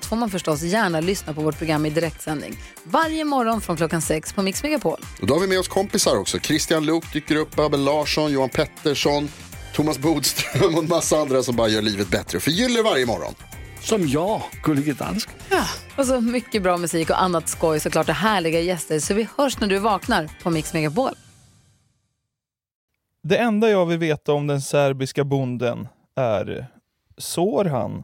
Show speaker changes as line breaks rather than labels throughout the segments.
allt får man förstås gärna lyssna på vårt program i direktsändning. Varje morgon från klockan sex på Mix Megapol.
Och då har vi med oss kompisar också. Christian Luuk dyker upp, Abel Larsson, Johan Pettersson, Thomas Bodström och en massa andra som bara gör livet bättre och förgyller varje morgon.
Som jag, Gullige Dansken.
Och så mycket bra musik och annat skoj såklart och härliga gäster. Så vi hörs när du vaknar på Mix Megapol.
Det enda jag vill veta om den serbiska bonden är, sår han?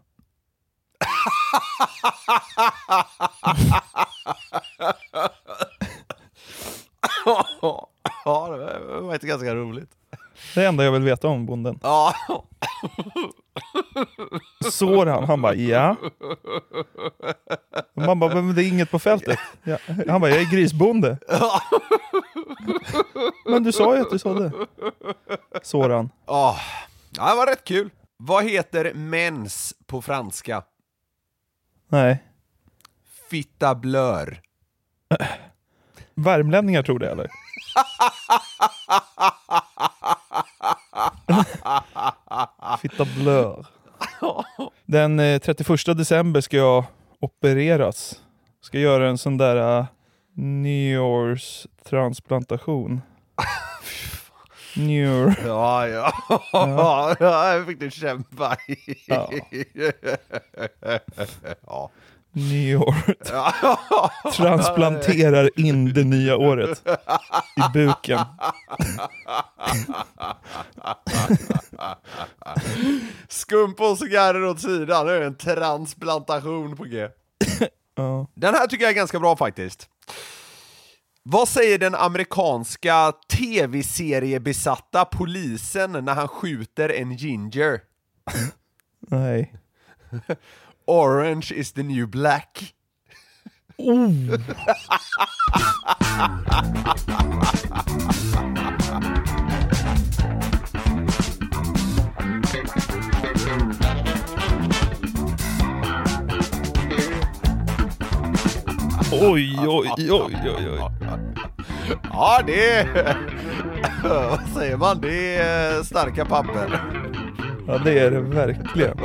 Ja, det var inte ganska roligt.
Det enda jag vill veta om bonden.
Ja,
Sår han? Han bara, ja. Man bara, men det är inget på fältet. Ja. Han bara, jag är grisbonde. Men du sa ju att du sådde. Sår han?
ja, det var rätt kul. Vad heter mens på franska?
Nej.
Fitta blör.
Värmlänningar tror det eller? Fitta blör. Den eh, 31 december ska jag opereras. Ska göra en sån där uh, nyårstransplantation. Njur.
Ja, ja. ja. jag fick du kämpa i.
Ja.
ja.
Nyår. Transplanterar in det nya året i buken.
Skumpa och cigarrer åt sidan, nu är det en transplantation på G. Den här tycker jag är ganska bra faktiskt. Vad säger den amerikanska tv-seriebesatta polisen när han skjuter en ginger?
Nej.
Orange is the new black.
Oj, oj, oj, oj, oj.
Ja, det. Vad säger man? Det är starka papper.
Ja, det är det verkligen.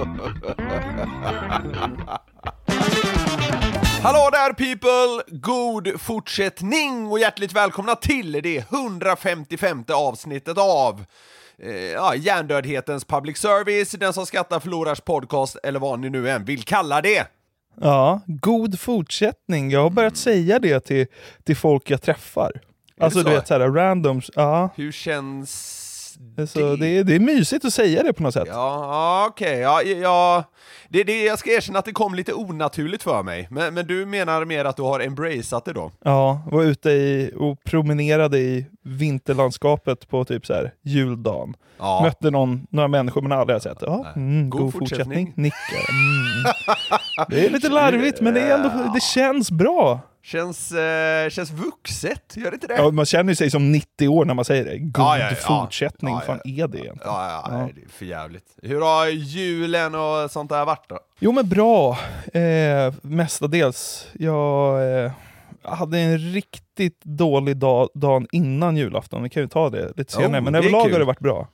Hallå där people! God fortsättning och hjärtligt välkomna till det 155 avsnittet av eh, ja, Hjärndödhetens public service, den som skrattar förlorars podcast eller vad ni nu än vill kalla det.
Ja, god fortsättning. Jag har börjat säga det till, till folk jag träffar. Alltså
så?
du vet såhär randoms, ja.
Hur känns
Så det, är, det är mysigt att säga det på något sätt.
Ja, ja okej, ja, ja det, det, jag ska erkänna att det kom lite onaturligt för mig, men, men du menar mer att du har embraceat det då?
Ja, var ute i, och promenerade i vinterlandskapet på typ så här juldagen.
Ja.
Mötte någon, några människor man aldrig har sett. Ja, mm, god,
God
fortsättning.
fortsättning.
Nickar. Mm. Det är lite larvigt, men det, är ändå, det känns bra.
Känns, eh, känns vuxet, gör det inte det?
Ja, man känner sig som 90 år när man säger det. God
Ja, ja,
fortsättning,
Ja,
fan är det egentligen?
Ja, ja, det är för jävligt. Hur har julen och sånt där varit då?
Jo men bra, eh, mestadels. Jag eh, hade en riktigt dålig dag dagen innan julafton, vi kan ju ta det lite senare,
Oh,
men överlag har det varit bra.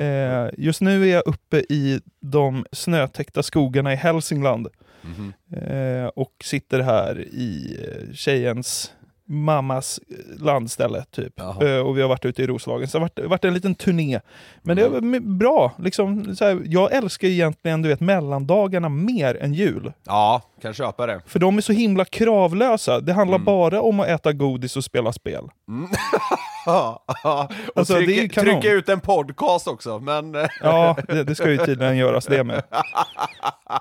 Eh, just nu är jag uppe i de snötäckta skogarna i Hälsingland
Mhm.
eh, och sitter här i eh, tjejens mammas eh, landställe typ.
Jaha.
Eh, och vi har varit ute i Roslagen, så det har varit, varit en liten turné. Men
Mm.
det m- bra, liksom, så här, jag älskar egentligen du vet, mellandagarna mer än jul.
ja, kan köpa det.
För de är så himla kravlösa, det handlar
Mm.
bara om att äta godis och spela spel.
Ja, ja. och
Alltså, är
trycka, trycka ut en podcast också, men...
Ja, det, det ska ju tydligen göras det med.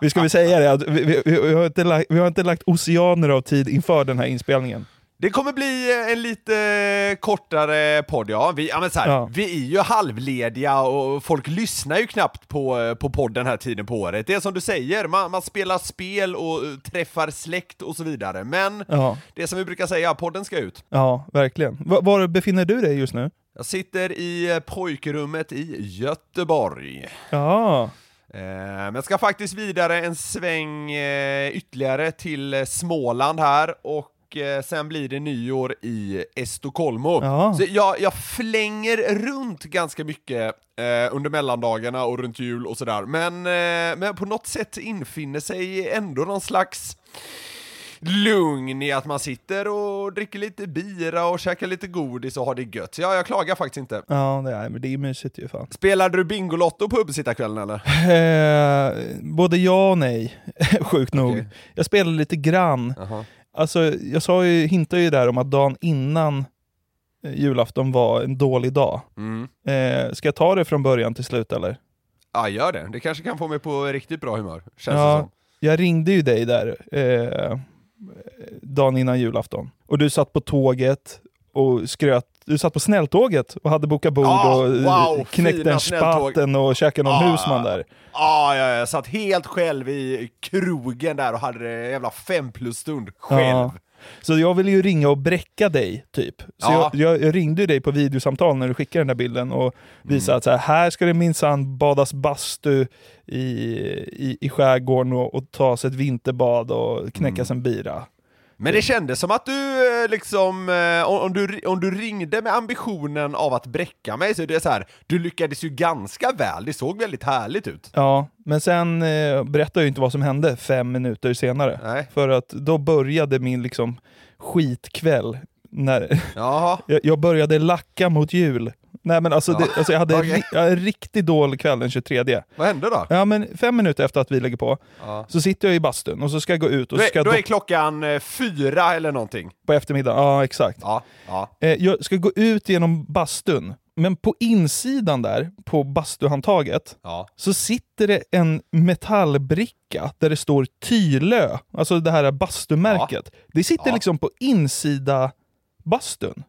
Vi ska väl säga det, att vi, vi, vi, har inte lagt, vi har inte lagt oceaner av tid inför den här inspelningen.
Det kommer bli eh, en lite kortare podd, ja. Vi, ja, här,
Ja.
vi är ju halvlediga och folk lyssnar ju knappt på, eh, på podden den här tiden på året. Det är som du säger, man, man spelar spel och eh, träffar släkt och så vidare. Men
Ja,
det som vi brukar säga, podden ska ut.
ja verkligen. Va- var befinner du dig just nu?
Jag sitter i eh, pojkrummet i Göteborg.
Ja,
Eh, men jag ska faktiskt vidare en sväng eh, ytterligare till eh, Småland här och eh, sen blir det nyår i Estocolmo.
Ja.
Så jag, jag flänger runt ganska mycket eh, under mellandagarna och runt jul och sådär, men, eh, men på något sätt infinner sig ändå någon slags lugn i att man sitter och dricker lite bira och käkar lite godis och har det gött. Ja, jag klagar faktiskt inte.
ja det är, men det är mysigt ju fan.
Spelade du Bingolotto på uppesittarkvällen eller?
Eh, både ja och nej, sjukt nog.
Okej.
Jag spelade lite grann.
Jaha.
Alltså, jag sa ju, hintade ju där om att dagen innan eh, julafton var en dålig dag.
Mm.
Eh, ska jag ta det från början till slut eller?
Ja, gör det. Det kanske kan få mig på riktigt bra humör, känns det
Ja,
som.
jag ringde ju dig där eh, dagen innan julafton. Och du satt på tåget och skröt. Du satt på snälltåget och hade bokat bord
Ah,
och
wow,
knäckte
fina
en spaten och käkade någon
Ah.
husman där.
Ja, ja, jag satt helt själv i krogen där och hade det jävla fem plus stund själv.
Ja. Så jag ville ju ringa och bräcka dig, typ. Så
Ja.
jag, jag, ringde ju dig på videosamtal när du skickade den där bilden och visade att så här, här ska det minsann badas bastu i, i, i skärgården och, och tas ett vinterbad och knäckas en bira.
Men det kändes som att du eh, liksom, eh, om, du, om du ringde med ambitionen av att bräcka mig, så är det så här, du lyckades ju ganska väl, det såg väldigt härligt ut.
Ja, men sen eh, berättade jag ju inte vad som hände fem minuter senare.
Nej.
För att då började min liksom skitkväll. När jag började lacka mot jul. Nej men alltså,
Ja.
det, alltså jag hade
Okej.
ri, jag hade en riktigt dålig kväll den 23.
Vad hände då?
Ja men fem minuter efter att vi lägger på,
Ja.
så sitter jag i bastun och så ska jag gå ut och
Då
ska
då är klockan eh, fyra eller någonting.
på eftermiddagen. Ja exakt.
Ja, ja.
Eh, jag ska gå ut genom bastun, men på insidan där, på bastuhandtaget,
ja.
så sitter det en metallbricka där det står Tylö, alltså det här bastumärket. Det sitter
Ja.
liksom på insida bastun.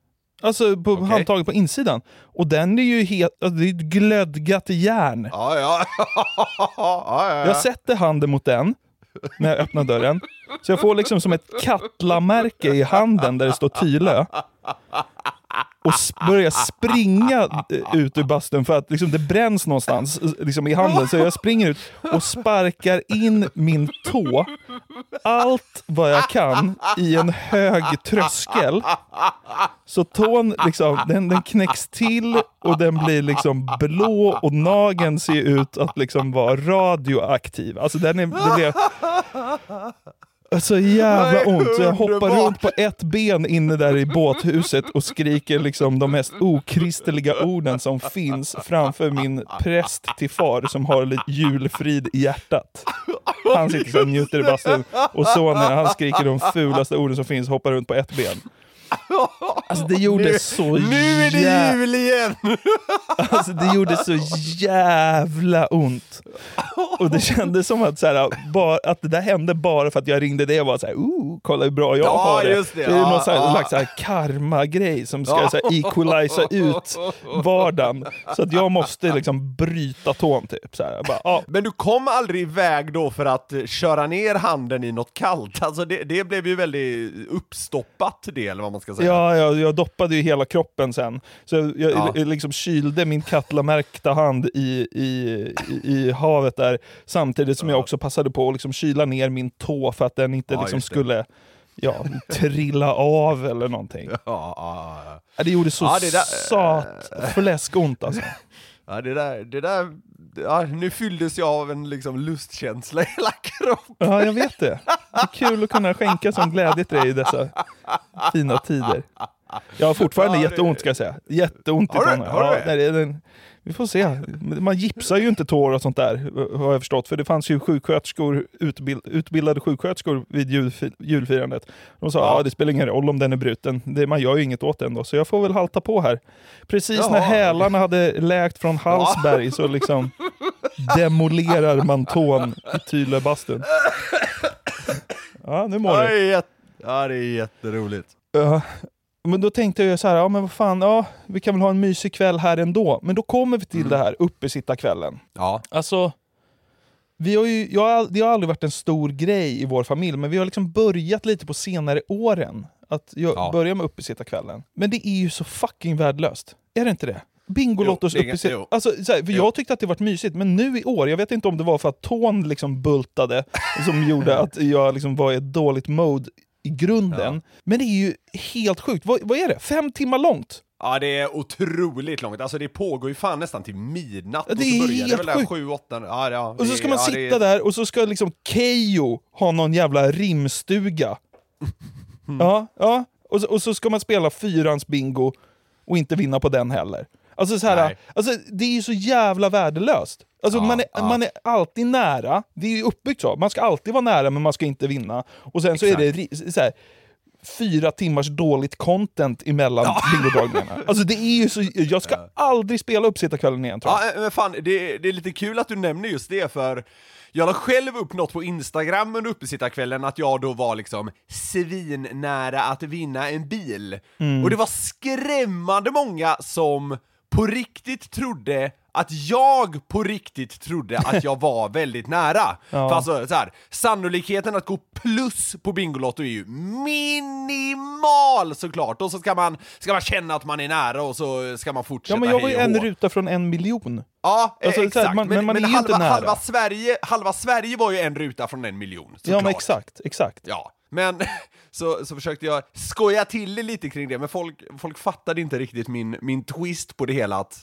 Alltså på
Okej.
handtaget på insidan. Och den är ju helt, alltså det är glödgat järn.
Ja, ja. ja, ja, ja.
Jag sätter handen mot den när jag öppnar dörren. Så jag får liksom som ett Katla-märke i handen där det står Tylö. Och börjar springa ut ur bastun för att liksom det bränns någonstans liksom i handen. Så jag springer ut och sparkar in min tå, allt vad jag kan, i en hög tröskel. Så tån liksom, den, den knäcks till och den blir liksom blå och nageln ser ut att liksom vara radioaktiv. Alltså den är, Den är så jävla
Nej,
ont. Så jag hoppar
underbart.
runt på ett ben inne där i båthuset och skriker liksom de mest okristliga orden som finns framför min präst till far som har lite julfrid i hjärtat. Han sitter och njuter i bastun och sonen han skriker de fulaste orden som finns hoppar runt på ett ben. Alltså det gjorde
Nu-
så
Nu är det
jä-
jul igen!
Alltså det gjorde så jävla ont. Och det kändes som att, så här, bara, att det där hände bara för att jag ringde dig och var såhär, ooh, kolla hur bra jag
Ja,
har det.
just det.
är
Ja,
någon så här,
ja.
slags så här karma-grej som ska
Ja.
så här, equalisa ut vardagen. Så att jag måste liksom bryta tån typ. Så här, bara, ja.
Men du kom aldrig iväg då för att köra ner handen i något kallt? Alltså det, det blev ju väldigt uppstoppat det, eller vad man ska säga.
Ja, jag, jag doppade ju hela kroppen sen. Så jag, jag
Ja.
liksom kylde min Katla-märkta hand i, i, i, i havet där, samtidigt som jag också passade på att liksom kyla ner min tå för att den inte
Ja,
liksom skulle ja, trilla av eller någonting.
Ja, ja, ja.
Det gjorde så
Ja, det där-
sat fläskont alltså.
ja det där, det där, ja, nu fylldes jag av en liksom lustkänsla i hela kroppen.
Ja, jag vet det. Det är kul att kunna skänka sån glädje till dig i dessa fina tider. Jag har fortfarande
Ja, det-
jätteont ska jag säga. Jätteont i
Har du- har du
Ja,
det
är den, vi får se. Man gipsar ju inte tår och sånt där, har jag förstått. För det fanns ju sjuksköterskor, utbild, utbildade sjuksköterskor vid julfi, julfirandet. De sa
Ja.
ja. det spelar ingen roll om den är bruten. Det, man gör ju inget åt den då. Så jag får väl halta på här. Precis när
Jaha.
hälarna hade läkt från Hallsberg så liksom demolerar man tån i Tylöbastun. Ja, nu mår
Ja, det
du.
ja, det är jätteroligt.
Ja, men då tänkte jag så här, ja men vad fan, ja, vi kan väl ha en mysig kväll här ändå. Men då kommer vi till
Mm.
det här uppesittarkvällen.
Ja.
Alltså, vi har ju, jag det har aldrig varit en stor grej i vår familj, men vi har liksom börjat lite på senare åren. Att jag,
Ja.
börja med uppesittarkvällen. Men det är ju så fucking värdelöst. Är det inte det? Bingolottos
Jo, det är-
uppesitt...
jo.
Alltså, så här, för
Jo.
jag tyckte att det varit mysigt, men nu i år, jag vet inte om det var för att tån liksom bultade som gjorde att jag liksom var i ett dåligt mode i grunden. Men det är ju helt sjukt. Vad, vad är det? Fem timmar långt?
Ja, det är otroligt långt. Alltså det pågår ju fan nästan till midnatt.
Ja, det
och så
är
det
helt
väl där
sjukt.
sju, åtta... Ja, ja,
Och så
det-
ska man
ja,
sitta
det är-
där och så ska liksom Keyyo ha någon jävla rimstuga.
Mm.
Ja, ja. Och så, och så ska man spela fyrans bingo och inte vinna på den heller. Alltså, så här,
Nej.
alltså det är ju så jävla värdelöst. Alltså,
Ja,
man, är,
ja.
man är alltid nära, det är ju uppbyggt så. Man ska alltid vara nära men man ska inte vinna. Och sen så är det så här, fyra timmars dåligt content emellan bingodragningarna. Alltså det är ju så, jag ska aldrig spela uppsittarkvällen igen tror jag.
Ja, men fan, det, det är lite kul att du nämner just det, för jag la själv upp något på Instagram under uppesittarkvällen att jag då var liksom svinnära att vinna en bil.
Mm.
Och det var skrämmande många som på riktigt trodde att jag på riktigt trodde att jag var väldigt nära.
Ja.
För alltså, så här, sannolikheten att gå plus på Bingolotto är ju minimal såklart, och så ska man, ska man känna att man är nära och så ska man fortsätta
Ja men jag var ju en ruta från en miljon.
Ja,
Alltså, så här,
exakt.
man- men man ju
halva, halva, Sverige, halva Sverige var ju en ruta från en miljon.
Ja men
såklart.
exakt, exakt.
Ja, men så, så försökte jag skoja till det lite kring det, men folk, folk fattade inte riktigt min, min twist på det hela. Att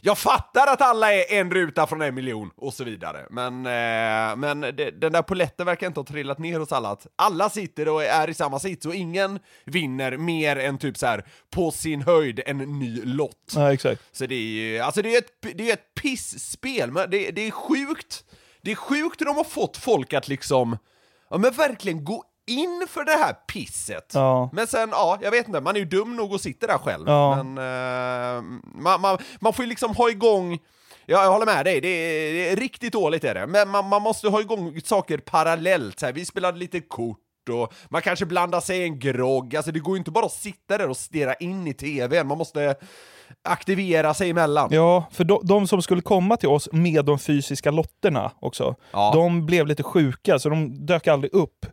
jag fattar att alla är en ruta från en miljon, och så vidare. Men, eh, men det, den där poletten verkar inte ha trillat ner hos alla. Alla sitter och är i samma sits, och ingen vinner mer än typ så här på sin höjd en ny lott.
Ja, exakt.
Så det är ju, alltså det är ett, det är ett pissspel, men det, det är sjukt. Det är sjukt hur de har fått folk att liksom, ja men verkligen gå in för det här pisset.
Ja.
Men sen, ja, jag vet inte, man är ju dum nog att sitta där själv.
Ja.
Men eh, man, man, man får ju liksom ha igång Ja, jag håller med dig, det är, det är riktigt dåligt är det. Men man, man måste ha igång saker parallellt. Så här. Vi spelade lite kort och man kanske blandar sig i en grogg. Alltså det går ju inte bara att sitta där och stirra in i tvn. Man måste aktivera sig emellan.
Ja, för de, de som skulle komma till oss med de fysiska lotterna också,
Ja.
de blev lite sjuka så de dök aldrig upp.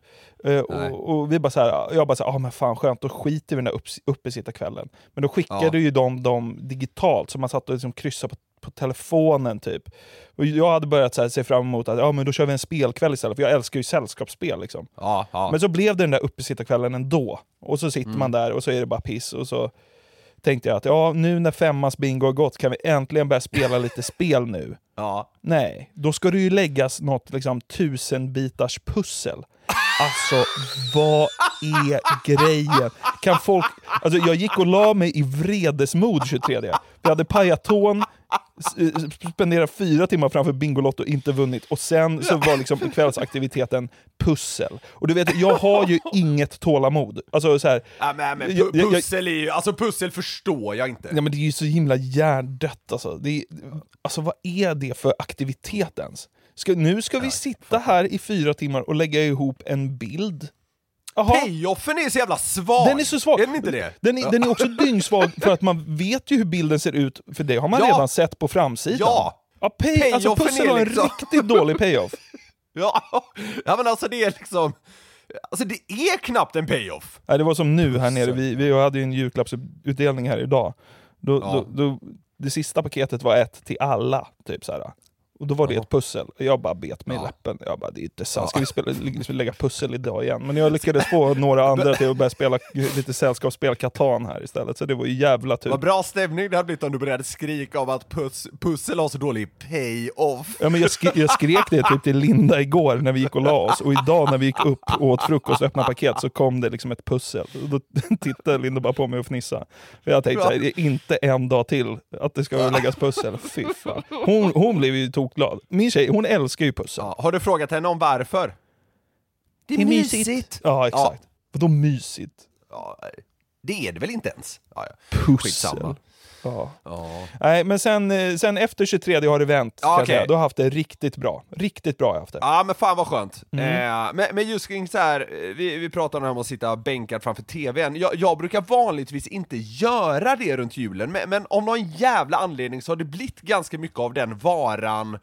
Nej.
och, och vi bara så här, jag bara så här, ah, men fan skönt, då skiter vi i den där upps- uppesittarkvällen. Men då skickade
Ja.
ju de dem digitalt, så man satt och liksom kryssade på, på telefonen typ. Och jag hade börjat så här, se fram emot att ja, men då kör vi en spelkväll istället, för jag älskar ju sällskapsspel. Liksom.
Ja, ja.
Men så blev det den där uppesittarkvällen ändå. Och så sitter
Mm.
man där och så är det bara piss. Och så tänkte jag att ja, nu när femmans bingo har gått kan vi äntligen börja spela lite spel nu.
ja.
Nej, då ska det ju läggas något liksom tusenbitars pussel. Alltså, vad är grejen? Kan folk... Alltså, jag gick och la mig i vredesmod 23. Vi hade pajat tån, spenderat fyra timmar framför Bingolotto och inte vunnit. Och sen så var liksom kvällsaktiviteten pussel. Och du vet, jag har ju inget tålamod. Alltså så här,
ja men, men pu- pussel är ju, alltså pussel förstår jag inte.
Ja, men det är ju så himla hjärndött alltså. Det är, alltså vad är det för aktivitet ens? Ska, nu ska vi sitta här i fyra timmar och lägga ihop en bild. Jaha.
Payoffen är så jävla svag!
Den är så svag.
Är den inte det?
Den är, den är också dyngsvag för att man vet ju hur bilden ser ut, för det har man
Ja.
redan sett på framsidan.
Ja.
ja pay, alltså pussel har en
liksom-
riktigt dålig payoff.
Ja, ja men alltså det är liksom... Alltså det är knappt en payoff!
Nej, det var som nu här nere, vi, vi hade ju en julklappsutdelning här idag. Då,
Ja.
då, då, det sista paketet var ett till alla, typ så här. Och då var det ett pussel. Jag bara bet mig i
Ja.
läppen. Jag bara, det är inte sant. Ska vi spela, liksom lägga pussel idag igen? Men jag lyckades få några andra till att börja spela lite sällskapsspel Catan här istället. Så det var ju jävla tur.
Vad bra stämning det hade blivit om du började skrika om att pus, pussel har så dålig payoff.
Ja, men jag, sk jag skrek det typ till Linda igår när vi gick och la oss. Och idag när vi gick upp och åt frukost och öppnade paket så kom det liksom ett pussel. Och då tittade Linda bara på mig och fnissade. För jag tänkte såhär, det är inte en dag till att det ska läggas pussel. Fy fan. Hon, hon blev ju tokglad. Min tjej, hon älskar ju pussel.
Ja, har du frågat henne om varför? Det
Ja, exakt. Vadå mysigt?
Ja, Det är det väl inte ens? Ja, ja.
Pussel.
Skitsamma.
Ja.
Ja.
Nej, men sen, eh, sen efter 23 har det vänt.
Ja,
säga. Då har jag haft det riktigt bra. Riktigt bra har jag haft det.
Ja men fan vad skönt.
Mm.
Eh, men, men just kring så här, eh, vi, vi pratar om att sitta bänkad framför TVn. Jag, jag brukar vanligtvis inte göra det runt julen, men, men om någon jävla anledning så har det blivit ganska mycket av den varan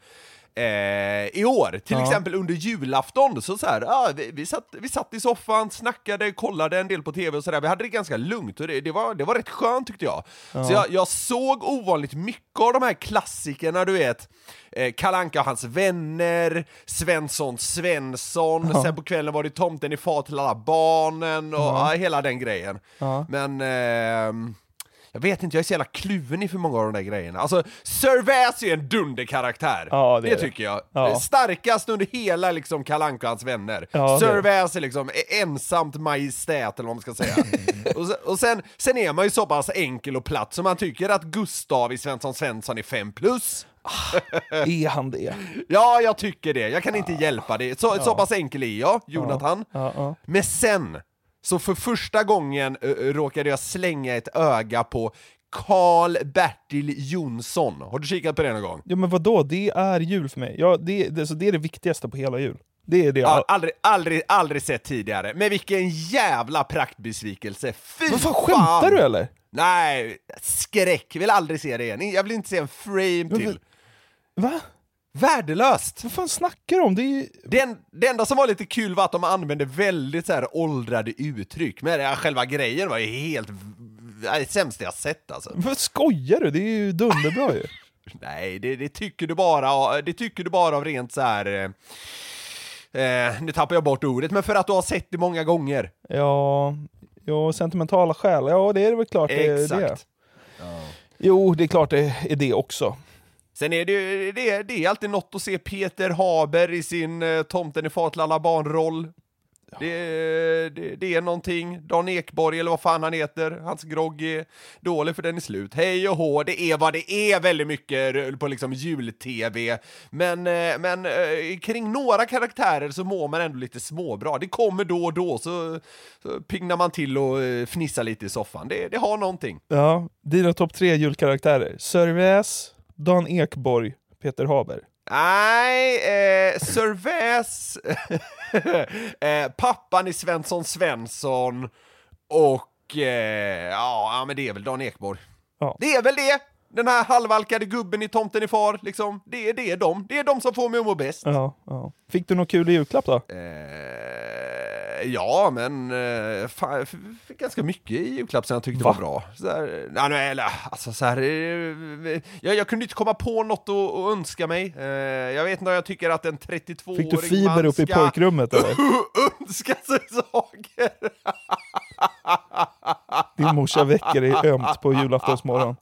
Eh, i år, till
Ja.
exempel under julafton, så, så här, ah, vi, vi, satt, vi satt i soffan, snackade, kollade en del på TV och sådär, vi hade det ganska lugnt och det, det, var, det var rätt skönt tyckte jag. Så jag, jag såg ovanligt mycket av de här klassikerna, du vet, eh, Kalle Anka och hans vänner, Svensson Svensson, sen på kvällen var det Tomten i far till alla barnen och ja. hela den grejen.
Ja.
Men ehm, jag vet inte, jag är så jävla kluven i för många av de där grejerna. Alltså, Sir Väs är en dunderkaraktär.
Ja, det
det tycker jag.
Ja.
Starkast under hela liksom Kalle Anka och hans vänner.
Ja,
Sir. Väs är liksom ensamt majestät, eller vad man ska säga. och sen, och sen, sen är man ju så pass enkel och platt så man tycker att Gustav i Svensson Svensson är 5 plus.
Är han det?
Ja, jag tycker det. Jag kan inte hjälpa det. Så, så pass enkel är jag, Jonathan.
Ja, ja.
Men sen, så för första gången ö, råkade jag slänga ett öga på Karl-Bertil Jonsson. Har du kikat på det någon gång?
Ja men vadå, det är jul för mig. Ja, det, det, så det är det viktigaste på hela jul. Det är det.
Ja, aldrig, aldrig, aldrig sett tidigare. Men vilken jävla praktbesvikelse! Fy
Vad fan, skämtar du eller?
Nej, skräck! Vill aldrig se det igen. Jag vill inte se en frame till.
Va?
Värdelöst!
Vad fan snackar du om? Det är ju...
Det, en, det enda som var lite kul var att de använde väldigt så här åldrade uttryck, men ja, själva grejen var ju helt... Det sämsta jag sett alltså.
Vad skojar du? Det är ju dunderbra ju.
Nej, det, det tycker du bara, det tycker du bara av rent så här. Eh, eh, nu tappar jag bort ordet, men för att du har sett det många gånger.
Ja, ja, sentimentala skäl. Ja, det är väl klart det är det.
Exakt.
Jo, det är klart det är det också.
Sen är det, ju- det, det är alltid något att se Peter Haber i sin eh, Tomten i far till alla barn-roll. Det, det, det är någonting. Dan Ekborg, eller vad fan han heter, hans grogg är dålig för den är slut. Hej och hå, det är vad det är väldigt mycket på liksom jul-tv. Men, eh, men eh, kring några karaktärer så mår man ändå lite småbra. Det kommer då och då, så, så pignar man till och eh, fnissar lite i soffan. Det, det har någonting.
Ja, dina topp tre julkaraktärer. Väs, Dan Ekborg, Peter Haber.
Nej, eh, Väs, eh, pappan i Svensson Svensson och eh, ja, ja, men det är väl Dan Ekborg.
Ja.
Det är väl det! Den här halvalkade gubben i Tomten i far, liksom. Det, det är de. Det är de som får mig att må bäst.
Ja, ja. Fick du något kul i julklapp då?
Eh, ja, men eh, fan, fick ganska mycket i julklapp som jag tyckte
Va?
var bra. Så här, nej, nej, alltså så här, eh, jag, jag kunde inte komma på något att, att önska mig. Eh, jag vet inte om jag tycker att en 32-åring
Fick du fiber
man
uppe i
ska
pojkrummet eller?
önska sig saker.
Din morsa väcker dig ömt på julaftonsmorgon.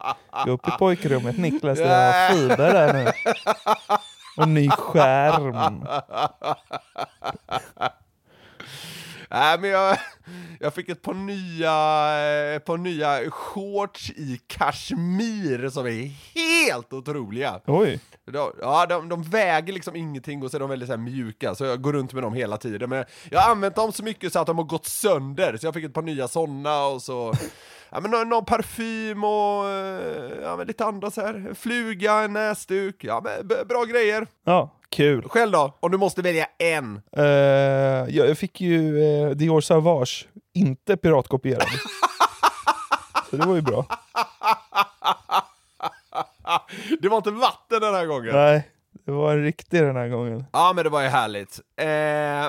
Gå upp i pojkrummet Niklas, det är fiber där nu. Och ny skärm.
Nej, men jag, jag fick ett par nya, eh, ett par nya shorts i kashmir som är helt otroliga.
Oj.
De, ja, de, de väger liksom ingenting och så är de väldigt så mjuka, så jag går runt med dem hela tiden. Men jag har använt dem så mycket så att de har gått sönder, så jag fick ett par nya sådana och så... Ja men någon, någon parfym och eh, ja, men lite andra så här. fluga, en näsduk, ja men bra grejer.
Ja, kul.
Själv då? Om du måste välja en?
Ja, jag fick ju uh, Dior Sauvage, inte piratkopierad. Så det var ju bra.
Det var inte vatten den här gången.
Nej, det var en riktig den här gången.
Ja men det var ju härligt. Eh,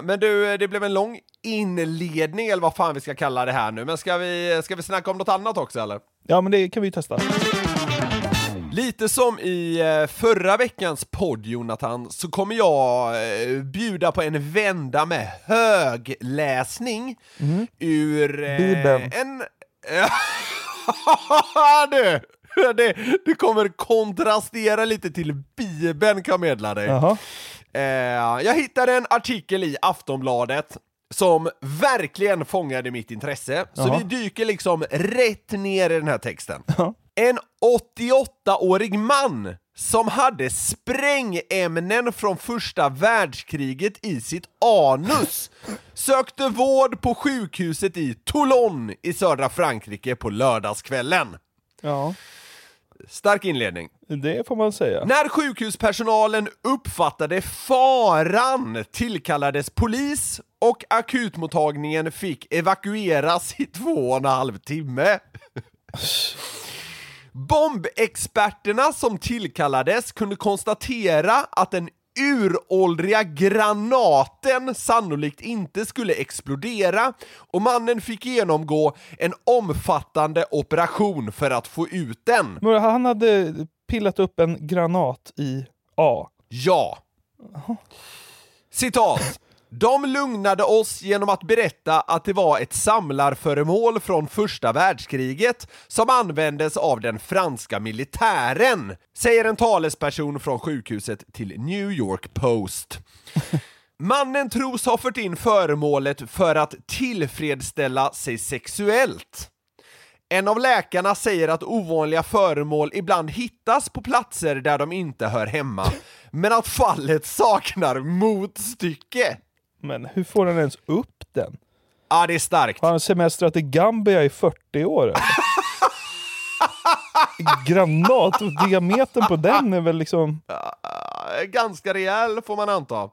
men du, det blev en lång inledning eller vad fan vi ska kalla det här nu. Men ska vi, ska vi snacka om något annat också eller?
Ja, men det kan vi ju testa.
Lite som i eh, förra veckans podd Jonathan, så kommer jag eh, bjuda på en vända med högläsning ur eh,
Bibeln.
en... du! Det, det kommer kontrastera lite till Bibeln kan jag meddela dig.
Jaha.
Eh, jag hittade en artikel i Aftonbladet som verkligen fångade mitt intresse, så
Jaha.
vi dyker liksom rätt ner i den här texten.
Ja.
En 88-årig man som hade sprängämnen från första världskriget i sitt anus sökte vård på sjukhuset i Toulon i södra Frankrike på lördagskvällen.
Ja,
Stark inledning.
det får man säga.
När sjukhuspersonalen uppfattade faran tillkallades polis och akutmottagningen fick evakueras i två och en halv timme. Bombexperterna som tillkallades kunde konstatera att den uråldriga granaten sannolikt inte skulle explodera och mannen fick genomgå en omfattande operation för att få ut den.
Men Han hade pillat upp en granat i A.
Ja. Citat. De lugnade oss genom att berätta att det var ett samlarföremål från första världskriget som användes av den franska militären, säger en talesperson från sjukhuset till New York Post. Mannen tros ha fört in föremålet för att tillfredsställa sig sexuellt. En av läkarna säger att ovanliga föremål ibland hittas på platser där de inte hör hemma, men att fallet saknar motstycke.
Men hur får han ens upp den?
Ja, det är starkt.
Har han semestrat i Gambia i 40 år? eller? Granat, och diametern på den är väl liksom...
Ganska rejäl får man anta.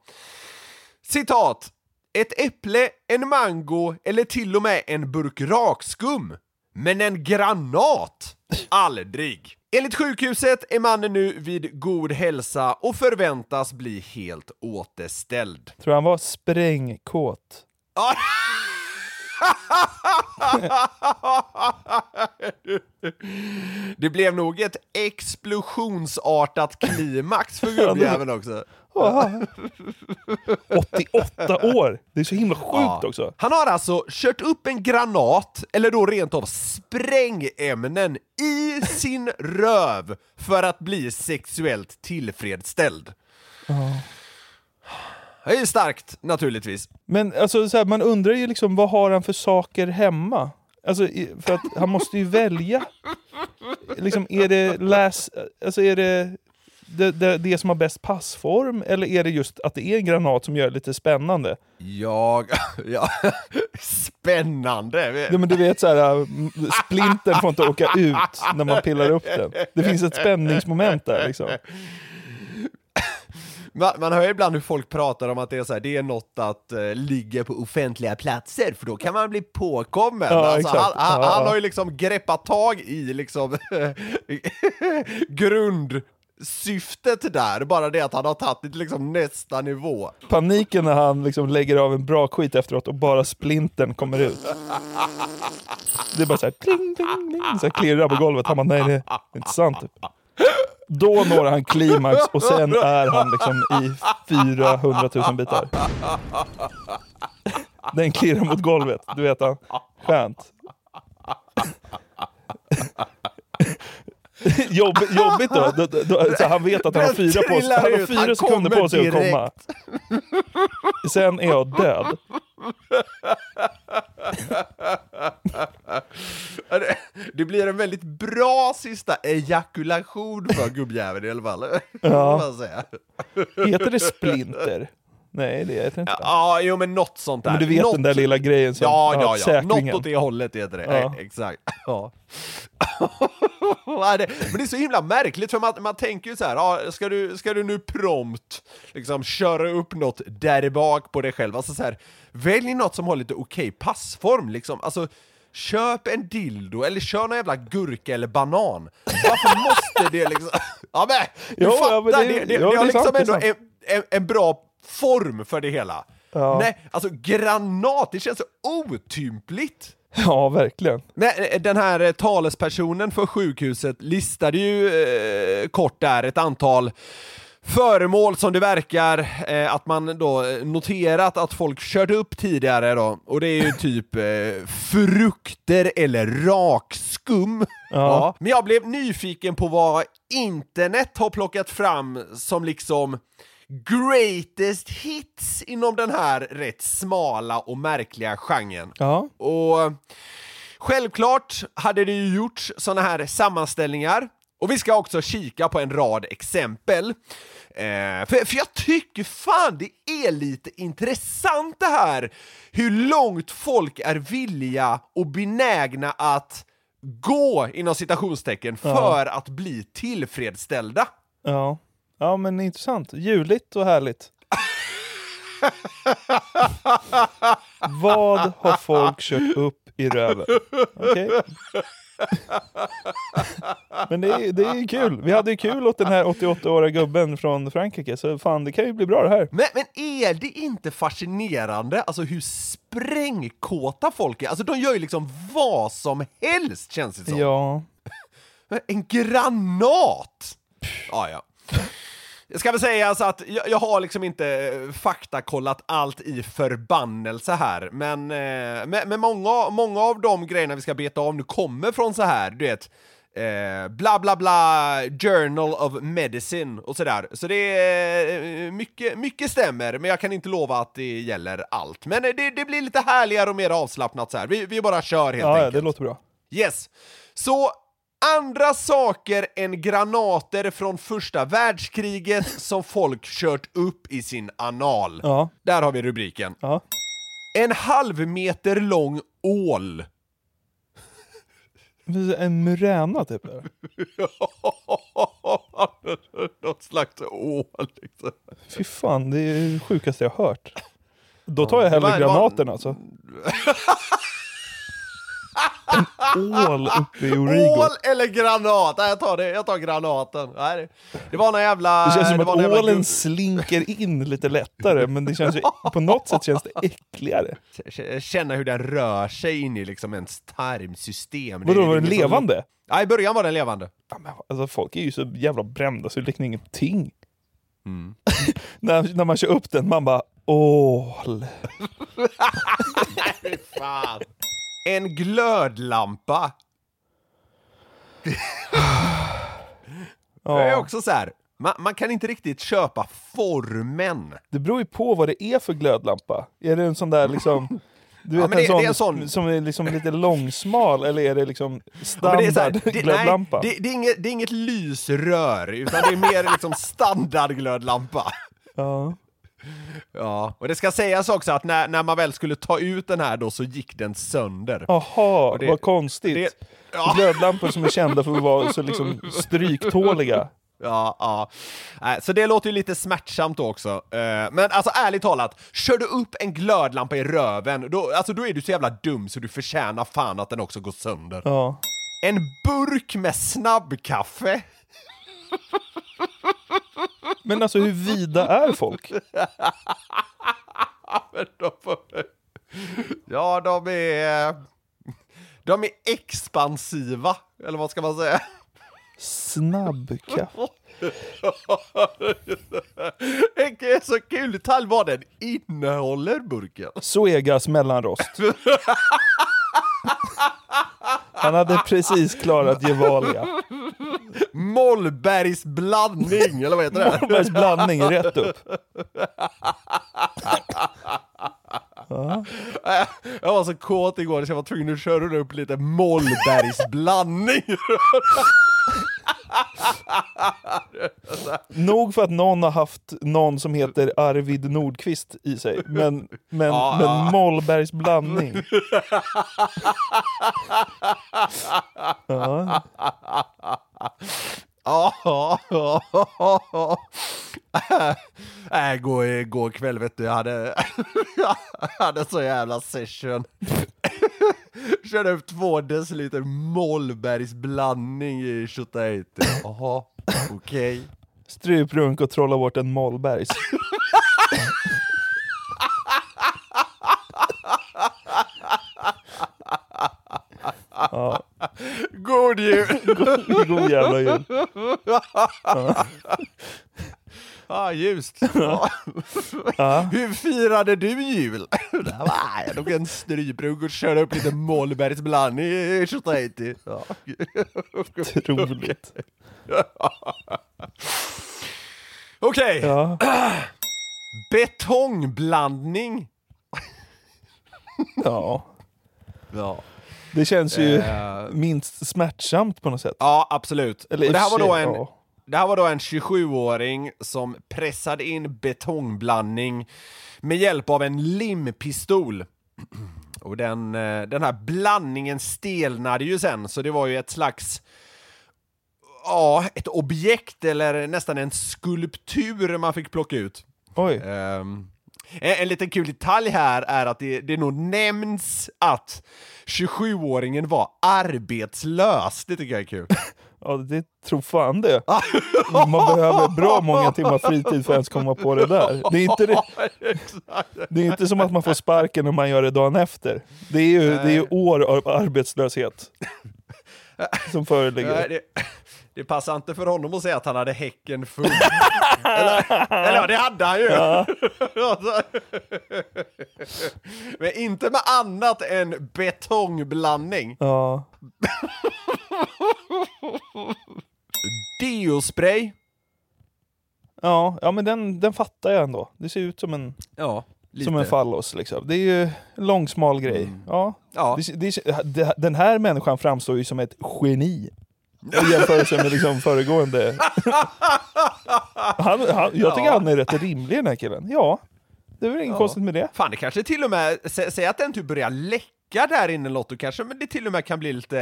Citat. Ett äpple, en mango eller till och med en burk rakskum. Men en granat? Aldrig. Enligt sjukhuset är mannen nu vid god hälsa och förväntas bli helt återställd.
Tror han var sprängkåt.
Det blev nog ett explosionsartat klimax för gubbjäveln också.
88 år! Det är så himla sjukt
Ja.
också.
Han har alltså kört upp en granat, eller då rent av sprängämnen, i sin röv för att bli sexuellt tillfredsställd. Det är ju starkt, naturligtvis.
Men alltså, så här, man undrar ju liksom vad har han för saker hemma? Alltså, för att han måste ju välja. Liksom, är det läs... Alltså är det det, det det som har bäst passform? Eller är det just att det är en granat som gör det lite spännande?
Jag... Ja, spännande!
Ja, men du vet så här, m- splintern får inte åka ut när man pillar upp den. Det finns ett spänningsmoment där liksom.
Man, man hör ibland hur folk pratar om att det är, så här, det är något att uh, ligga på offentliga platser, för då kan man bli påkommen.
Ja,
alltså, han, han,
Ja,
han
ja.
har ju liksom greppat tag i liksom Syftet där, bara det att han har tagit det till liksom nästa nivå.
Paniken när han liksom lägger av en bra skit efteråt och bara splintern kommer ut. Det är bara såhär pling, pling, pling, så här klirrar på golvet. Han bara, nej det är inte sant. Typ. Då når han klimax och sen är han liksom i 400 000 bitar. Den klirrar mot golvet, du vet han. Skönt. Jobb, jobbigt då, då, då, då så han vet att han har fyra, på, han har fyra
han
sekunder på sig att
direkt.
komma. Sen är jag död.
Det- blir en väldigt bra sista ejakulation för gubbjäveln i alla fall. Ja.
Heter det splinter? Nej, det heter inte.
Ja, jo men något sånt där.
Men du vet
något...
den där lilla grejen som...
Ja, ja, ja. Något åt det hållet heter det.
Ja.
Eh, Exakt. Ja. Men det är så himla märkligt för man, man tänker ju så här, ja, ska, du, ska du nu prompt liksom köra upp något där bak på dig själv? Alltså så här, välj något som har lite okej passform liksom. Alltså, köp en dildo eller kör någon jävla gurka eller banan. Varför måste det liksom... Ja men, du
Jo,
fattar,
ja, men det-
det, det,
ja,
det har
är
liksom ändå en, en, en bra form för det hela.
Ja.
Nej, alltså granat, det känns så otympligt.
Ja, verkligen.
Nej, den här eh, talespersonen för sjukhuset listade ju eh, kort där ett antal föremål som det verkar eh, att man då eh, noterat att folk kört upp tidigare då, och det är ju typ eh, frukter eller rakskum. Ja. Men jag blev nyfiken på vad internet har plockat fram som liksom greatest hits inom den här rätt smala och märkliga genren.
Ja.
Och Självklart hade det ju gjorts såna här sammanställningar och vi ska också kika på en rad exempel. Eh, för, för jag tycker fan det är lite intressant det här hur långt folk är villiga och benägna att gå inom citationstecken för att bli tillfredsställda.
Ja. Ja, men intressant. Juligt och härligt. Vad har folk kört upp i röven? Okej. Men det är, det är kul. Vi hade ju kul åt den här 88-åriga gubben från Frankrike, så fan det kan ju bli bra det här.
Men, men är det inte fascinerande, alltså hur sprängkåta folk är? Alltså de gör ju liksom vad som helst känns det som.
Ja.
En granat! Ja, ja. Det ska väl sägas att jag, jag har liksom inte eh, faktakollat allt i förbannelse här, men, eh, men, men många, många av de grejerna vi ska beta av nu kommer från så här, du vet, eh, bla bla bla, Journal of Medicine och sådär. Så det är eh, mycket, mycket stämmer, men jag kan inte lova att det gäller allt. Men det, det blir lite härligare och mer avslappnat så här. Vi, vi bara kör helt
Ja, ja,
enkelt.
det låter bra.
Yes. Så andra saker än granater från första världskriget som folk kört upp i sin anal.
Ja.
Där har vi rubriken.
Ja.
En halv meter lång ål.
En muräna typ? eller?
Något slags ål liksom.
Fy fan, det är det sjukaste jag hört. Då tar jag hellre granaten alltså. En ål uppe i Origo.
Ål eller granat? Nej, jag tar det. Jag tar granaten. Nej, det, var någon jävla...
Det känns som
det
att
jävla
ålen
gubbe-
slinker in lite lättare, men det känns ju, på något sätt känns det äckligare.
Känna hur den rör sig in i liksom ens tarmsystem. Det
Vadå, var den
liksom-
levande?
Ja, i början var den levande.
Ja, men Alltså folk är ju så jävla brända så det liknar ingenting.
Mm.
när, när man kör upp den, man bara ål.
Fan. En glödlampa. Det är
Ja,
också så här. Man, man kan inte riktigt köpa formen.
det beror ju på vad det är för glödlampa. Är det en sån där liksom du
Ja,
vet
men det-
en, sån,
en sån-
som är liksom lite långsmal eller är det liksom
Ja,
standard
nej,
glödlampa?
det, det, är inget, det är inget lysrör, utan det är mer liksom standardglödlampa.
Ja.
Ja, och det ska sägas också att när, när man väl skulle ta ut den här då så gick den sönder.
Jaha, vad konstigt.
det- ja.
Glödlampor som är kända för att vara så liksom stryktåliga.
Ja, ja. Nej, Så det låter ju lite smärtsamt också. Eh, Men alltså ärligt talat, kör du upp en glödlampa i röven, då, alltså, då är du så jävla dum så du förtjänar fan att den också går sönder.
Ja.
En burk med snabbkaffe.
Men alltså hur vida är folk?
Ja, de är... De är expansiva, eller vad ska man säga?
Snabbkaffe.
Är så kul detalj vad den innehåller, burken.
Zoegas mellanrost. Han hade precis klarat Gevalia.
Mollbergs blandning, eller vad heter det?
Mollbergs blandning rätt upp.
Jag var så kåt igår så jag var tvungen att köra upp lite Mollbergs blandning.
Nog för att någon har haft någon som heter Arvid Nordqvist i sig, men, men,
Ja,
men
ja.
Mollbergs blandning. Ja,
Ja, ja, ja. Nej, gå igår kväll vet du, jag hade, jag hade så jävla session. Körde upp två deciliter Mollbergs blandning i Tjotahejti. Jaha, okej.
struprunk och trolla bort en Mollbergs. Ja,
God jul!
god jävla jul.
Ja, ljust. Ja. Hur firade du jul? Jag tog en stryprunk och körde upp lite Mollbergs blandning i Tjotahejti. Ja.
Otroligt.
Okej,
Ja.
betongblandning.
ja.
Ja.
Det känns ju
Eh,
minst smärtsamt på något sätt.
Ja, absolut.
Eller
och det, här var då en,
ja.
Det här var då en 27-åring som pressade in betongblandning med hjälp av en limpistol. Och den, eh, den här blandningen stelnade ju sen, så det var ju ett slags Ja, ett objekt eller nästan en skulptur man fick plocka ut.
Oj.
Ehm, en, en liten kul detalj här är att det, det nog nämns att 27-åringen var arbetslös. Det tycker jag är kul.
Ja, det tror fan det. Man behöver bra många timmar fritid för att ens komma på det där. Det är inte, det, det är inte som att man får sparken och man gör det dagen efter. Det är ju, det är ju år av arbetslöshet som föreligger.
Det, det passar inte för honom att säga att han hade häcken full. eller, eller ja, det hade han ju. Men inte med annat än betongblandning.
Ja.
Deospray.
Ja, ja, men den, den fattar jag ändå. Det ser ut som en,
Ja, lite.
som en fallos. Liksom. Det är ju en lång, smal grej. Ja.
Ja.
Det, det, det, den här människan framstår ju som ett geni. I jämförelse med liksom föregående. Han, han, jag tycker
Ja.
han är rätt rimlig den här killen. Ja, det är väl inget
Ja.
konstigt med det.
Fan, det kanske till och med, sä, säg att den typ börjar läcka där inne Lotto kanske, men det till och med kan bli lite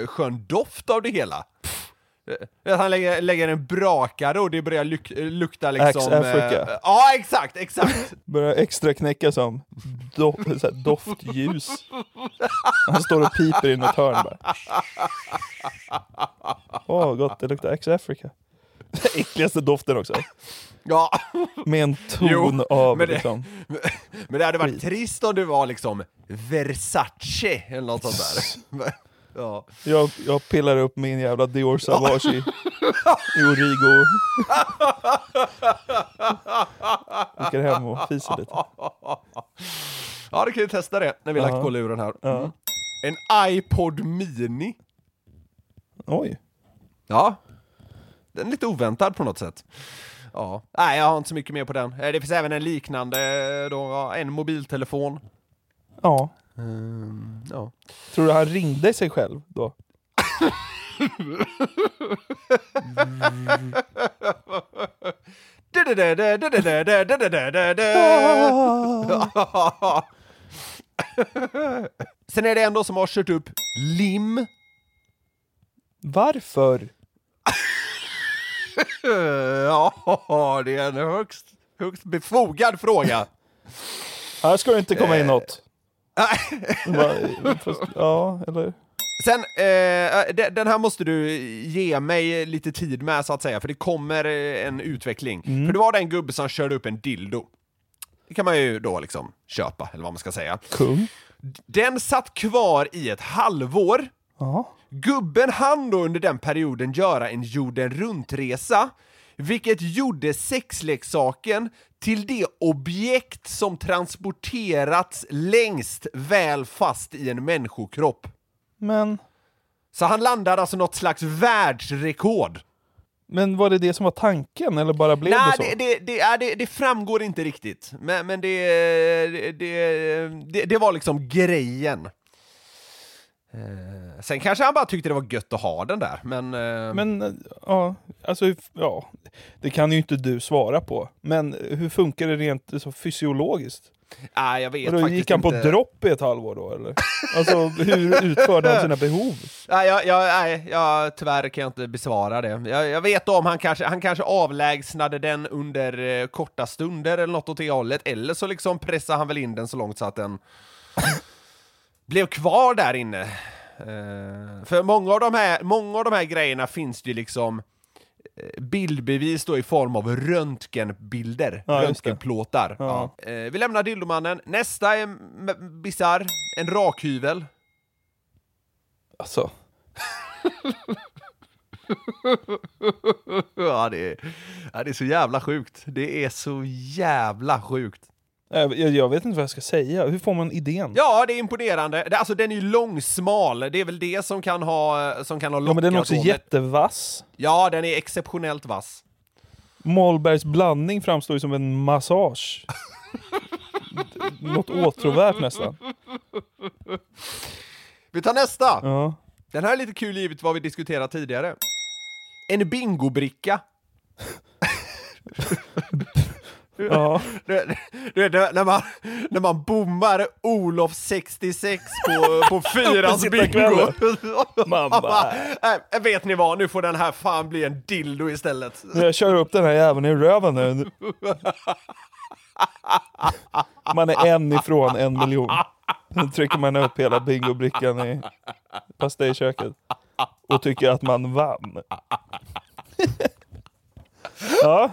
eh, skön doft av det hela. Eh, Att han lägger, lägger en brakare och det börjar luk, eh, lukta liksom...
Axe Africa.
eh, ja, exakt, exakt!
Börjar extra knäcka som do, doftljus. Han står och piper i något hörn bara. Åh, gott. Det luktar X-Africa. Äckligaste doften också.
Ja,
Med en ton
Jo,
av
men det-
liksom...
men det hade varit
Skit.
trist om det var liksom Versace eller något sånt där. Ja.
Jag, jag pillar upp min jävla Dior Sauvage i, i Origo. Åker hem och fiser lite.
ja, det kan ju testa det när vi har
Ja.
lagt på luren här.
Ja.
Mm. En iPod Mini.
Oj.
Ja. Den är lite oväntad på något sätt. Ja. Nej, jag har inte så mycket mer på den. Eh, Det finns även en liknande, eh, då, en mobiltelefon.
Ja.
Ja.
Tror du han ringde sig själv då?
Sen är det en som har kört upp lim.
Varför?
Ja, det är en högst, högst befogad fråga.
Här ska det inte komma in något. Ja, eller?
Sen, eh, de- den här måste du ge mig lite tid med så att säga, för det kommer eh, en utveckling. För det var den gubbe som körde upp en dildo. Det kan man ju då liksom köpa, eller vad man ska säga.
Kung?
Den satt kvar i ett halvår.
Ja.
Gubben hann då under den perioden göra en jorden runt-resa, vilket gjorde sexleksaken till det objekt som transporterats längst väl fast i en människokropp.
Men,
Så han landade alltså något slags världsrekord.
men var det det som var tanken eller bara blev
Nej,
det så?
det, det, det, ja, det, det framgår inte riktigt. Men, men det, det, det, det, det var liksom grejen. Eh, sen kanske han bara tyckte det var gött att ha den där, men... eh,
Men eh, ja, alltså ja, det kan ju inte du svara på. Men hur funkar det rent så fysiologiskt?
nej, jag vet
Och då
faktiskt
gick han på
inte.
dropp i ett halvår då eller? Alltså hur utförde han sina behov?
Nej, jag, jag, nej jag, tyvärr kan jag inte besvara det. Jag, jag vet om han kanske, han kanske avlägsnade den under eh, korta stunder eller något åt det hållet, eller så liksom pressade han väl in den så långt så att den blev kvar där inne. Eh, för många av, de här, många av de här grejerna finns det ju liksom eh, bildbevis då i form av röntgenbilder,
Ja,
röntgenplåtar.
Ja.
Ja. Eh, vi lämnar dildomannen. Nästa är bisarr, en rakhyvel.
Alltså,
Ja det, är, ja, det är så jävla sjukt. Det är så jävla sjukt.
Jag, jag jag vet inte vad jag ska säga. Hur får man idén?
Ja, det är imponerande. Alltså den är ju långsmal, det är väl det som kan ha, som kan ha lockat
Ja, men den är också
men-
jättevass.
Ja, den är exceptionellt vass.
Mollbergs blandning framstår ju som en massage. Något åtråvärt nästan.
Vi tar nästa!
Ja.
Den här är lite kul givet vad vi diskuterat tidigare. En bingobricka.
Ja.
Du, du vet, när man, när man bommar Olof 66 på, på fyrans bingo.
Man bara,
"Nej, vet ni vad, nu får den här fan bli en dildo istället.
Jag kör upp den här jäveln i röven nu. Man är en ifrån en miljon. Sen trycker man upp hela bingobrickan i pastejköket. Och tycker att man vann. Ja.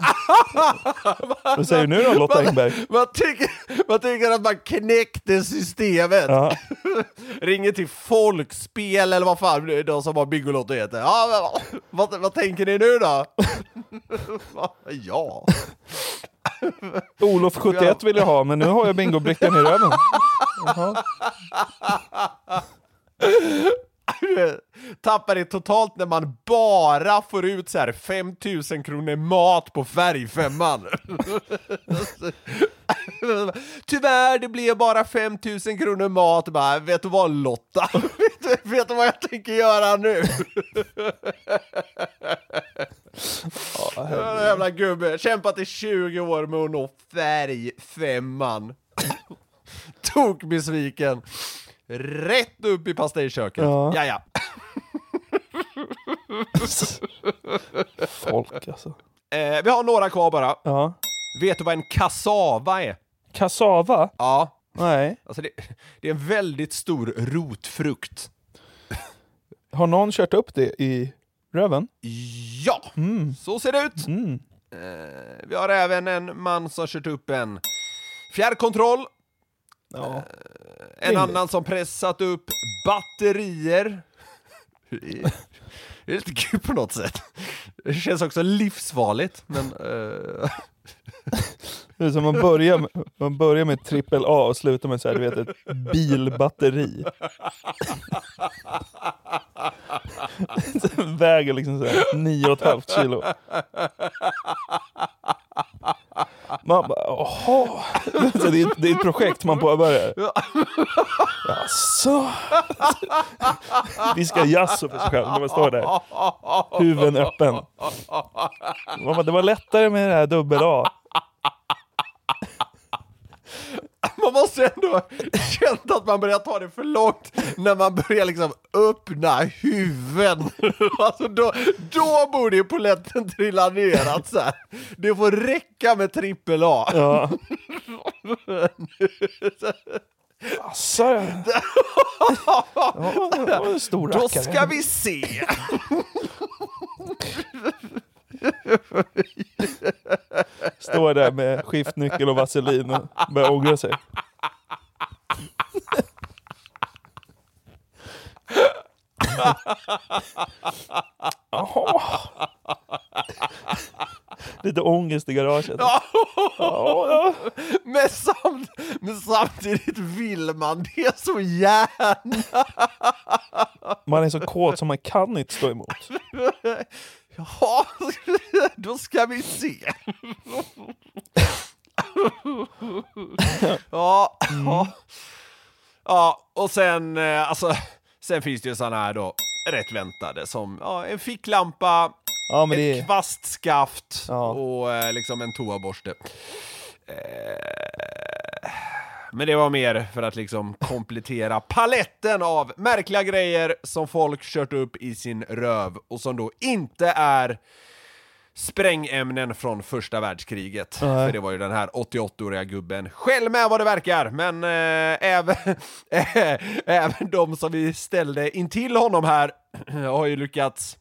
Vad säger du nu då Lotta Engberg?
Man tycker, man tycker att man knäckte systemet.
Ja.
Ringer till Folkspel eller vad fan de som har Bingolotto heter. Ja, men, vad, vad tänker ni nu då? ja.
Olof 71 vill jag ha, men nu har jag bingobrickan i röven. Jaha.
Tappar det totalt när man bara får ut så här 5000 kronor mat på färgfemman. Tyvärr, det blev bara 5000 kronor mat. Bara, vet du vad Lotta? vet, du, vet du vad jag tänker göra nu? Den jävla gubbe, kämpat i 20 år med att nå färgfemman. Tok besviken. Rätt upp i pastejköket.
Ja.
Ja, ja.
Folk alltså.
Eh, vi har några kvar bara.
Ja.
Vet du vad en kassava är?
Kassava?
Ja,
Nej.
alltså det, det är en väldigt stor rotfrukt.
Har någon kört upp det i röven?
Ja, så ser det ut.
Mm.
Eh, vi har även en man som kört upp en fjärrkontroll.
Ja.
En
Rimligt.
annan som pressat upp batterier. Det är- lite kul på något sätt. Det känns också livsfarligt, men... eh,
Det är som man börjar med, man börjar med trippel A och slutar med så här, du vet, ett bilbatteri. Det väger liksom så här, nio och ett halvt kilo. Man bara, jaha. Det, är, det är ett projekt man påbörjar. Jaså? Vi ska jaså för sig själv när man står där. Huven öppen. Man bara, Det var lättare med det här dubbel A.
Man måste ändå känna att man börjar ta det för långt när man börjar liksom öppna huvuden. Alltså då, då borde ju poletten trilla ner att så här. Det får räcka med trippel A.
Ja. Asså, ja. Stor
Då ska vi se.
Står där med skiftnyckel och vaselin och börjar ångra sig. Jaha. Lite ångest i garaget. Ja, ja.
Men, samt, men samtidigt vill man det så gärna.
Man är så kåt som man kan inte stå emot.
Ja, då ska vi se. Ja, ja. ja, och sen, eh, alltså, sen finns det ju sådana här då, rätt väntade, som ja, en ficklampa,
Ja, det
ett
är...
kvastskaft
Ja.
och eh, liksom en toaborste. Eh, men det var mer för att liksom komplettera paletten av märkliga grejer som folk kört upp i sin röv och som då inte är sprängämnen från första världskriget.
Nej.
För det var ju den här 88-åriga gubben själv med vad det verkar, men eh, även, även de som vi ställde intill honom här har ju lyckats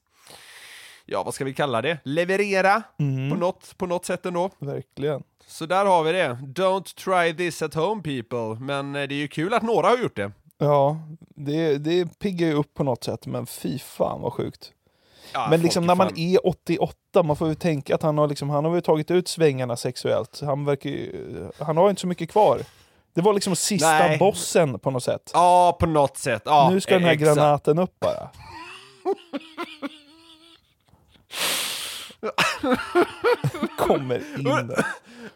ja, vad ska vi kalla det? Leverera på, något, på något sätt ändå.
Verkligen.
Så där har vi det. Don't try this at home people. Men eh, det är ju kul att några har gjort det.
Ja, det, det piggar ju upp på något sätt, men fy fan vad sjukt.
Ja,
Men liksom
är
när man
fan-
är 88, man får ju tänka att han har, liksom, han har väl tagit ut svängarna sexuellt. Han, verkar ju, han har inte så mycket kvar. Det var liksom sista
Nej.
bossen på något sätt.
Ja, på något sätt. Ja,
nu ska den här
exakt.
granaten upp bara. Kommer in.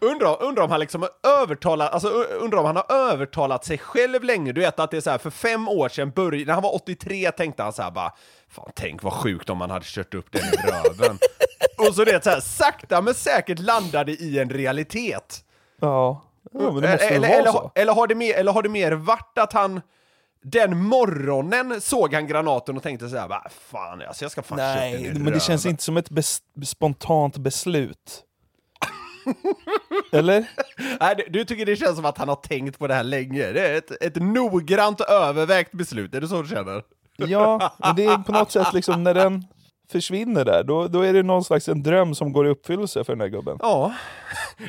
Undrar, undrar om han liksom har övertalat, alltså undrar om han har övertalat sig själv länge. Du vet att det är så här, för fem år sedan, börj- när han var 83 tänkte han så här bara, fan tänk vad sjukt om man hade kört upp den i röven. Och så det så här, sakta men säkert landade i en realitet.
Ja. ja, men det måste väl
eller,
vara
eller,
så.
eller, har det mer, eller har det mer varit att han den morgonen såg han granaten och tänkte så här, "Va, fan alltså jag ska fan köpa
Nej,
i
men det känns
röven."
inte som ett bes- spontant beslut. Eller?
Nej, du- du tycker det känns som att han har tänkt på det här länge. Det är ett, ett noggrant övervägt beslut, är det så du känner?
Ja, men det är på något sätt liksom när den försvinner där, då, då är det någon slags en dröm som går i uppfyllelse för den där gubben.
Ja.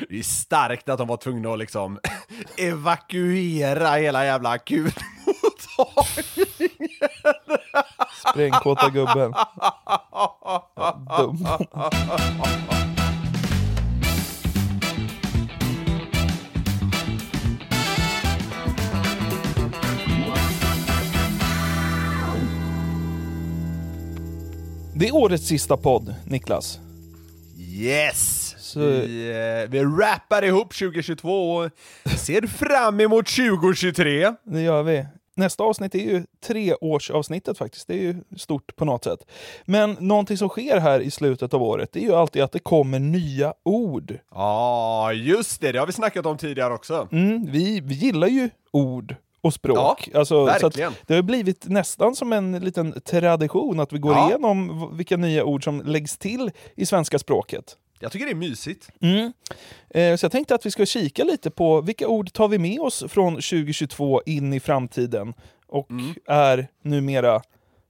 Det är starkt att de var tvungna att liksom evakuera hela jävla akutmottagningen.
Sprängkåta gubben. Dum. Det är årets sista podd, Niklas.
Yes!
Så-
Vi, eh, vi rappar ihop 2022 och ser fram emot 2023.
Det gör vi. Nästa avsnitt är ju treårsavsnittet faktiskt. Det är ju stort på något sätt. Men någonting som sker här i slutet av året, det är ju alltid att det kommer nya ord.
Ja, just det, det har vi snackat om tidigare också.
Mm, vi, vi gillar ju ord och språk. alltså, så att
verkligen.
det har blivit nästan som en liten tradition att vi går
Ja.
igenom vilka nya ord som läggs till i svenska språket.
Jag tycker det är mysigt.
Mm. Eh, Så jag tänkte att vi ska kika lite på vilka ord tar vi med oss från 2022 in i framtiden och
Mm.
är numera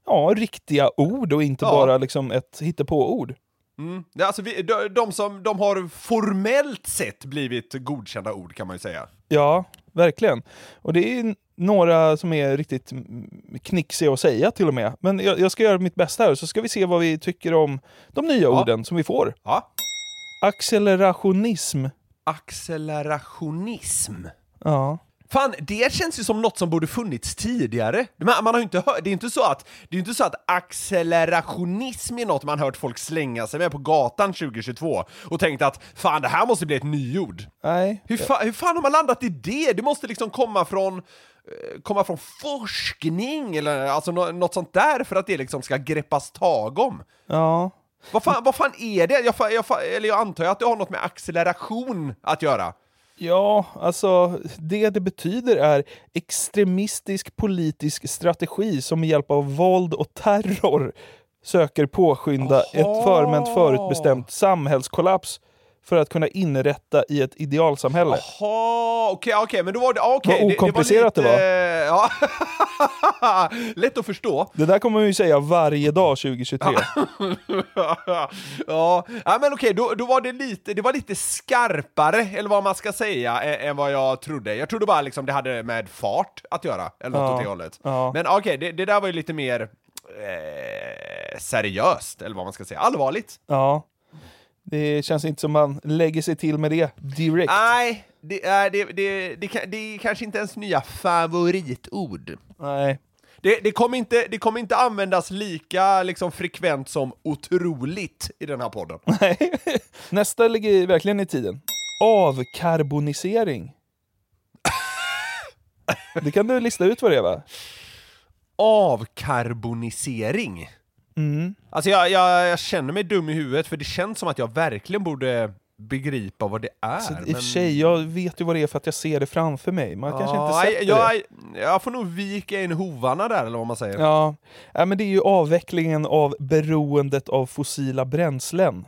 ja, riktiga ord och inte
Ja.
bara liksom ett hittepå-ord.
Mm. Alltså, vi, de, de som de har formellt sett blivit godkända ord kan man ju säga.
Ja, verkligen. Och det är några som är riktigt knixiga att säga till och med. Men jag, jag ska göra mitt bästa här så ska vi se vad vi tycker om de nya orden som vi får.
Ja.
Accelerationism.
Accelerationism.
Ja.
Fan, det känns ju som något som borde funnits tidigare. Man, man har inte hört, det är inte så att, det är inte så att accelerationism är något man hört folk slänga sig med på gatan 2022 och tänkt att fan det här måste bli ett nyord.
Nej.
Hur, fa, hur fan har man landat i det? Det måste liksom komma från eh, komma från forskning eller alltså nå- något sånt där för att det liksom ska greppas tag om.
Ja.
Vad fan, vad fan är det? Jag, jag, eller jag antar att det har något med acceleration att göra.
Ja, alltså det det betyder är extremistisk politisk strategi som med hjälp av våld och terror söker påskynda ett förment förutbestämt samhällskollaps för att kunna inrätta i ett idealsamhälle.
Jaha, okej, okej, men då var det... ah, okej,
Vad okomplicerat det var.
Ja. Lätt att förstå.
Det där kommer man ju säga varje dag 2023.
ja, ja, men okej, då, då var det lite, det var lite skarpare, eller vad man ska säga, ä- än vad jag trodde. Jag trodde bara liksom det hade med fart att göra, eller något
Ja,
åt det hållet.
ja.
Men okej, det, det där var ju lite mer eh, seriöst, eller vad man ska säga, allvarligt.
Ja. Det känns inte som man lägger sig till med det direkt.
Nej, det är, det, det, det, det är kanske inte ens nya favoritord.
Nej.
Det, det, kommer inte, det kommer inte användas lika liksom, frekvent som otroligt i den här podden.
Nej. Nästa ligger verkligen i tiden. Avkarbonisering. Det kan du lista ut vad det är va?
Avkarbonisering.
Mm.
Alltså jag, jag, jag känner mig dum i huvudet för det känns som att jag verkligen borde begripa vad det är.
Så I och för sig, jag vet ju vad det är för att jag ser det framför mig. Man kanske inte
Ja,
sätter
jag,
det.
jag, får nog vika in hovarna där eller vad man säger.
Ja. ja, men det är ju avvecklingen av beroendet av fossila bränslen.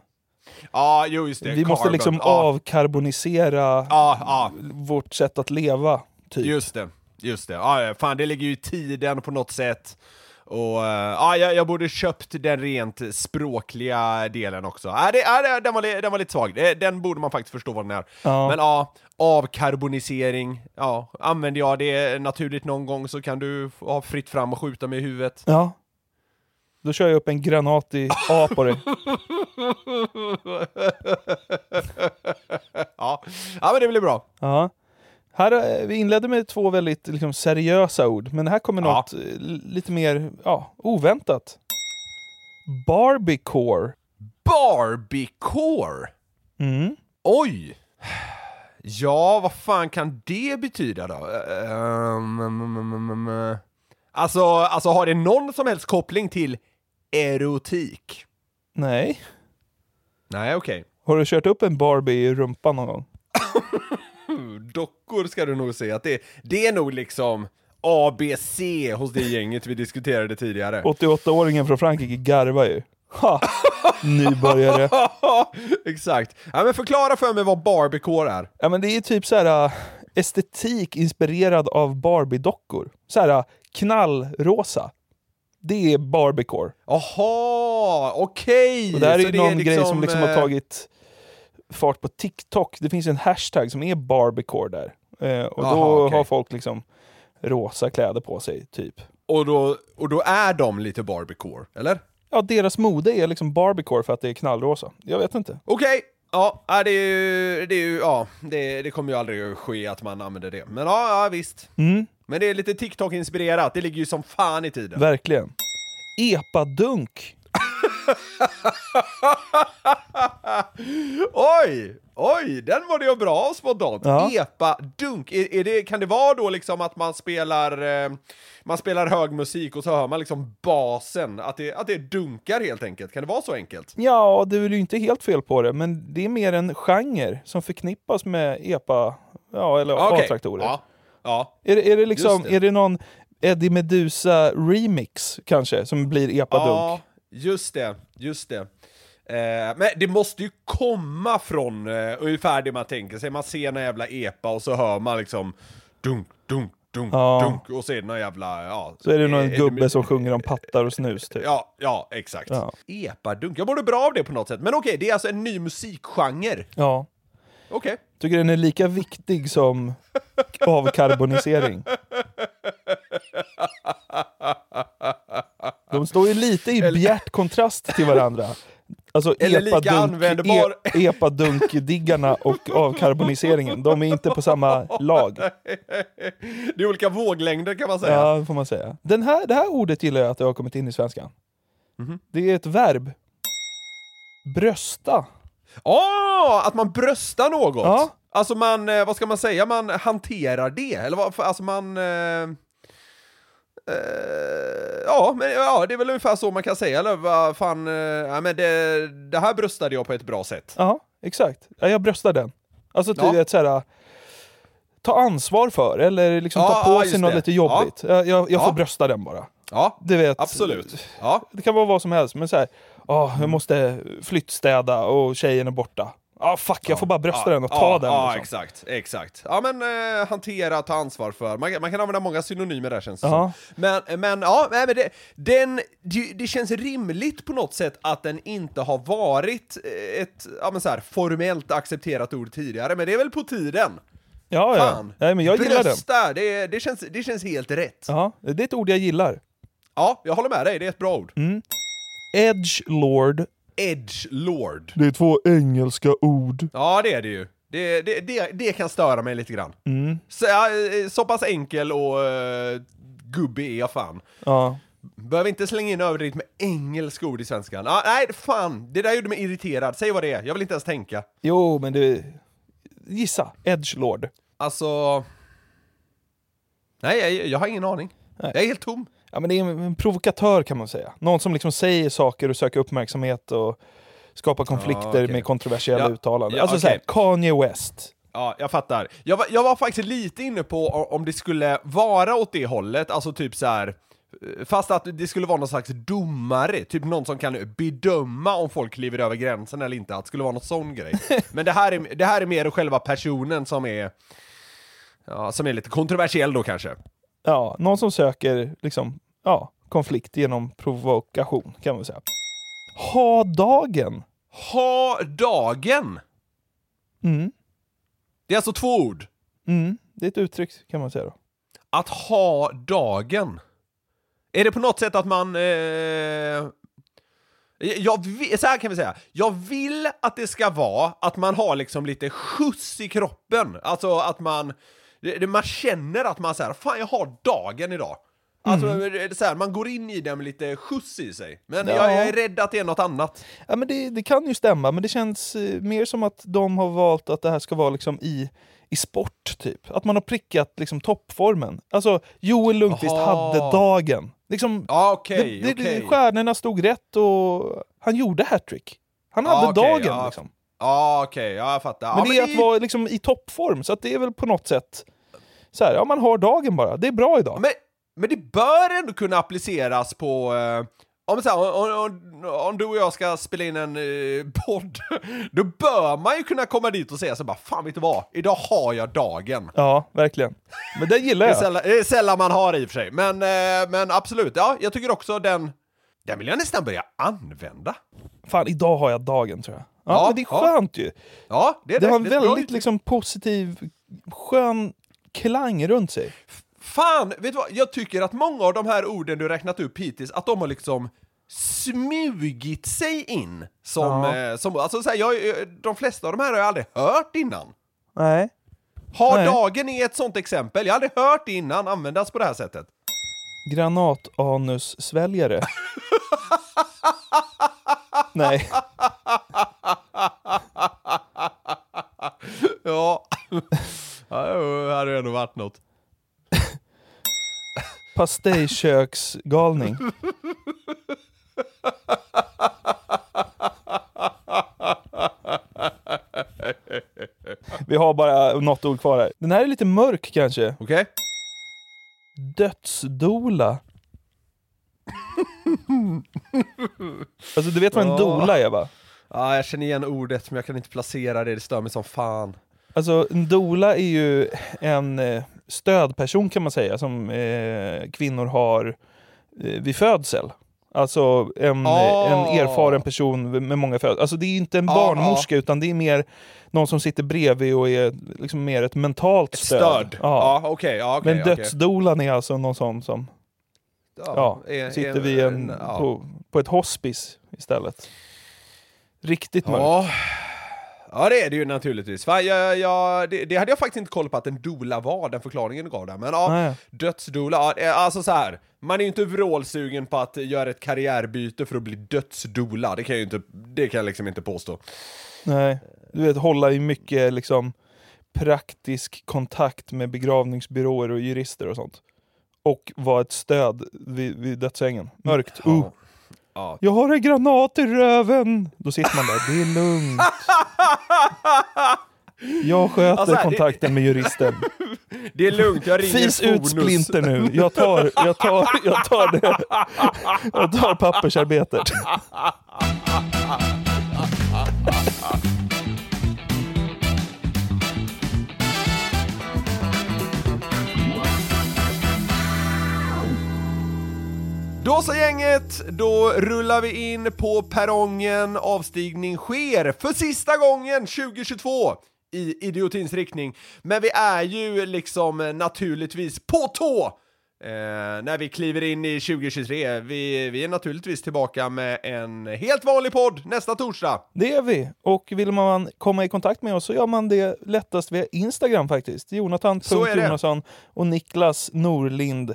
Ja, jo just det.
Vi måste
Carbon.
liksom
ja.
avkarbonisera
Ja, ja,
vårt sätt att leva, typ.
just det. Just det. Ja, ja, fan det ligger ju i tiden på något sätt. Och eh, ja, jag, jag borde köpt den rent språkliga delen också. Ja, det, det, den, var, den var lite svag. Den borde man faktiskt förstå vad den är.
Ja.
Men ja, avkarbonisering. Ja, använder jag det naturligt någon gång så kan du ha fritt fram och skjuta mig i huvudet.
Ja. Då kör jag upp en granat i A på dig.
Ja, ja men det blir bra.
Ja. Här, eh, vi inledde med två väldigt liksom, seriösa ord, men här kommer
Ja.
något eh, lite mer ja, oväntat. Barbiecore.
Barbiecore?
Mm.
Oj! Ja, vad fan kan det betyda då? Ehm, mm, mm, mm. Alltså, alltså har det någon som helst koppling till erotik?
Nej.
Nej, okej.
Har du kört upp en Barbie i rumpan någon gång?
Dockor ska du nog se att det, det är nog liksom ABC hos det gänget vi diskuterade tidigare.
88-åringen från Frankrike garvar ju. Ha! Nybörjare.
Exakt. Ja, men förklara för mig vad Barbiecore är.
Ja men det är typ så här äh, estetik inspirerad av Barbie-dockor. Så här äh, knallrosa. Det är Barbiecore.
Jaha, okej!
Och det här är
Så
ju någon grej som liksom har
eh,
tagit fart på TikTok. Det finns en hashtag som är Barbiecore där. Eh, och
Jaha,
då
okej.
har folk liksom rosa kläder på sig, typ.
Och då, och då är de lite Barbiecore, eller?
Ja, deras mode är liksom Barbiecore för att det är knallrosa. Jag vet inte.
Okej, ja, ja, det är ju, det är ju, ja, det, det kommer ju aldrig att ske att man använder det. Men ja, ja visst.
Mm,
Men det är lite TikTok-inspirerat, det ligger ju som fan i tiden.
verkligen. Epadunk.
Oj! Oj, den var det ju bra spontant.
Ja.
Epa dunk. Är, är det, kan det vara då liksom att man spelar, eh, man spelar hög musik och så hör man liksom basen, att det, att det dunkar helt enkelt? Kan det vara så enkelt?
Ja, du är ju inte helt fel på det, men det är mer en genre som förknippas med epa, ja, eller
Okej.
A-traktorer.
Ja. Ja.
Är, det- är det liksom,
det.
är det någon Eddie Meduza remix kanske, som blir epadunk?
Ja, just det, just det. Eh, men det måste ju komma från eh, ungefär det man tänker sig. Man ser en jävla epa och så hör man liksom dunk, dunk, dunk,
Ja.
dunk och så är det någon jävla, ja.
Så är det någon
eh,
gubbe som sjunger om pattar och snus typ.
Ja, ja, exakt.
Ja.
Epadunk, jag mår bra av det på något sätt. Men okej, det är alltså en ny musikgenre.
Ja.
Okej.
Tycker den är lika viktig som avkarbonisering. De står ju lite i bjärt kontrast till varandra. Alltså epadunk, e, epadunkdiggarna och avkarboniseringen, de är inte på samma lag.
Det är olika våglängder kan man säga.
Ja, får man säga. Den här, det här ordet gillar jag att det har kommit in i svenskan.
Mhm.
Det är ett verb. Brösta.
Åh, att man bröstar något!
Ja.
Alltså man, eh, vad ska man säga, man hanterar det, eller vad, alltså man... Eh, eh, ja, men ja, det är väl ungefär så man kan säga, eller vad fan, eh, ja, men det, det här bröstade jag på ett bra sätt.
Ja, exakt. Ja, jag bröstar den. Alltså du
Ja.
vet såhär, ta ansvar för eller liksom
Ja,
ta på
ja,
sig något
det.
lite jobbigt. Jag, jag, jag får brösta den bara.
Ja,
Du vet,
absolut. Ja.
Det kan vara vad som helst, men såhär, åh,
Mm.
jag måste flyttstäda och tjejen är borta. Ja, fuck, jag får bara brösta
ja,
den och ta
ja,
den.
Ja,
liksom.
exakt, exakt. Ja men eh, hantera, ta ansvar för. Man, man kan använda många synonymer där känns det
Ja.
som. Men, men ja, men det, den, det, det känns rimligt på något sätt att den inte har varit eh, ett ja, men så här, formellt accepterat ord tidigare, men det är väl på tiden.
Ja, ja.
Fan.
Nej, men jag gillar.
Brösta, det, det, känns, det känns helt rätt. Ja.
Ja, det är ett ord jag gillar.
jag håller med dig, det är ett bra ord.
Mm. Edge lord.
Edge lord.
Det är två engelska ord.
Ja, det är det ju. Det, det, det, det kan störa mig lite grann.
Mm.
Så, eh, så pass enkel och uh, gubbig är jag fan.
Ja.
Behöver inte slänga in överdrivet med engelska ord i svenskan. Ah, nej, fan! Det där gjorde mig irriterad. Säg vad det är, jag vill inte ens tänka.
Jo, men du... Gissa. Edge lord.
Alltså... Nej, jag, jag har ingen aning.
Nej.
Jag är helt tom.
Ja, men det är en, provokatör kan man säga. Någon som liksom säger saker och söker uppmärksamhet och skapar konflikter
okej.
med kontroversiella
Ja,
uttalanden.
ja,
alltså
okej.
såhär, Kanye West.
Ja, jag fattar. Jag var, jag var faktiskt lite inne på om det skulle vara åt det hållet, alltså typ så här. Fast att det skulle vara någon slags domare, typ någon som kan bedöma om folk kliver över gränsen eller inte, att det skulle vara någon sån grej. Men det här är, det här är mer själva personen som är, ja, som är lite kontroversiell då kanske.
Ja, någon som söker liksom, ja, konflikt genom provokation kan man säga. Ha dagen.
Ha dagen!
Mm.
Det är alltså två ord.
Mm. Det är ett uttryck kan man säga då.
Att ha dagen. Är det på något sätt att man... Eh, jag vill, så här kan vi säga. Jag vill att det ska vara att man har liksom lite skjuts i kroppen. Alltså att man... det- det- Man känner att man säger fan jag har dagen idag. Alltså,
Mm.
det så här, man går in i den med lite skjuts i sig. Men
Ja.
jag, jag är rädd att det är något annat.
Ja, men det, det kan ju stämma, men det känns eh, mer som att de har valt att det här ska vara liksom i, i sport, typ. Att man har prickat liksom, toppformen. Alltså, Joel Lundqvist
Jaha.
hade dagen. Liksom,
Ja, okej,
det, det,
okej.
Stjärnorna stod rätt och han gjorde hattrick. Han hade
okej,
dagen.
ja.
Liksom.
Ja, okej, ja, jag fattar.
Men
ja,
det är att vara liksom, i toppform, så att det är väl på något sätt så här, ja man har dagen bara. Det är bra idag.
Men, men det bör ändå kunna appliceras på... Eh, om, så här, om, om, om du och jag ska spela in en eh, podd, då bör man ju kunna komma dit och säga så bara Fan vet du vad? Idag har jag dagen.
Ja, verkligen. Men det gillar
Det är,
jag.
sällan, det är sällan man har i och för sig, men, eh, men absolut. Ja, jag tycker också den... Den vill jag nästan börja använda.
Fan, idag har jag dagen tror jag. Ja,
Ja,
men det är
ja.
skönt ju.
Ja, det är
Det har en väldigt liksom, positiv, skön klang runt sig.
Fan, vet du vad? Jag tycker att många av de här orden du räknat upp hittills, att de har liksom smugit sig in som...
Ja.
Eh, som alltså, så här, jag, eh, de flesta av de här har jag aldrig hört innan.
Nej.
Har
Nej.
dagen är ett sånt exempel. Jag har aldrig hört det innan användas på det här sättet.
Granatanus-sväljare. Nej.
Ja. det hade ju ändå varit något.
Pastejköksgalning. Vi har bara något ord kvar här. Den här är lite mörk kanske.
Okej?
Dödsdola. alltså du vet vad en
Ja.
dola är va?
Ja, jag känner igen ordet, men jag kan inte placera det. Det stör mig som fan.
Alltså en dola är ju en eh, stödperson kan man säga som eh, kvinnor har eh, vid födsel. Alltså en,
Ah.
eh, en erfaren person med många födslar. Alltså det är inte en
Ah,
barnmorska utan det är mer någon som sitter bredvid och är liksom mer ett mentalt
Ett
stöd.
stöd.
Ja.
Okej. ja, okej,
Men dödsdolan är alltså någon sån som ja,
är-
sitter vid en,
ja.
på, på ett hospice istället. Riktigt mörkt.
Ja. ja, det är det ju naturligtvis. Fan, jag, jag, det, det hade jag faktiskt inte koll på att en dola var, den förklaringen du gav där. Men ja,
Nej.
dödsdola, ja, är alltså så här. Man är ju inte vrålsugen på att göra ett karriärbyte för att bli dödsdola. Det kan jag ju inte, det kan jag liksom inte påstå.
Nej, du vet hålla i mycket liksom praktisk kontakt med begravningsbyråer och jurister och sånt. Och vara ett stöd vid, vid dödsängen. Mörkt. Uh.
Ja.
Jag har en granat i röven! Då sitter man där, det är lugnt. Jag sköter
Alltså, det-
kontakten med juristen.
Det är lugnt, jag ringer
Fis ut splinter nu. Jag tar, jag tar, jag tar det. Jag tar pappersarbetet.
Då så gänget, då rullar vi in på perrongen, avstigning sker för sista gången 2022 i idiotins riktning. Men vi är ju liksom naturligtvis på tå eh, när vi kliver in i 2023. Vi, vi är naturligtvis tillbaka med en helt vanlig podd nästa torsdag.
Det är vi. Och vill man komma i kontakt med oss så gör man det lättast via Instagram faktiskt. Jonathan.Jonasson och Niklas Norlind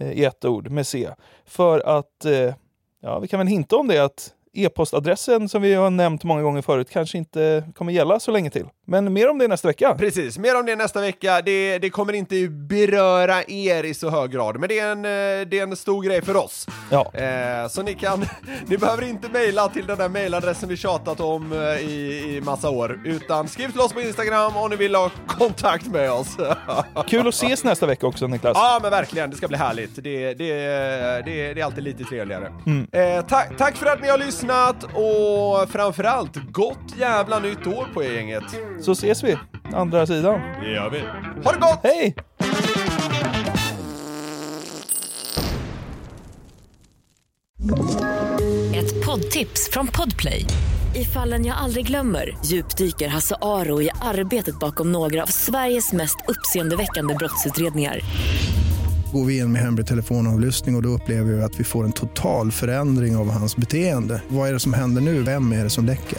Eh, i ett ord med C. För att, eh, ja vi kan väl hinta om det att e-postadressen som vi har nämnt många gånger förut kanske inte kommer gälla så länge till. Men mer om det nästa vecka.
Precis, mer om det nästa vecka. Det, det kommer inte beröra er i så hög grad, men det är en, eh, det är en stor grej för oss.
Ja.
Eh, så ni kan, ni behöver inte mejla till den där mejladressen vi tjatat om eh, i, i massa år, utan skriv till oss på Instagram om ni vill ha kontakt med oss.
Kul att ses nästa vecka också Niklas.
Ja men verkligen, det ska bli härligt. Det, det, det, det är alltid lite trevligare. Eh, tack, tack för att ni har lyssnat och framförallt gott jävla nytt år på er gänget.
Så ses vi andra sidan.
Det gör vi. Ha det gott!
Hej!
Ett poddtips från Podplay. I fallen jag aldrig glömmer djupdyker Hasse Aro i arbetet bakom några av Sveriges mest uppseendeväckande brottsutredningar.
Går vi in med hemlig telefonavlyssning och, och då upplever vi att vi får en total förändring av hans beteende. Vad är det som händer nu? Vem är det som läcker?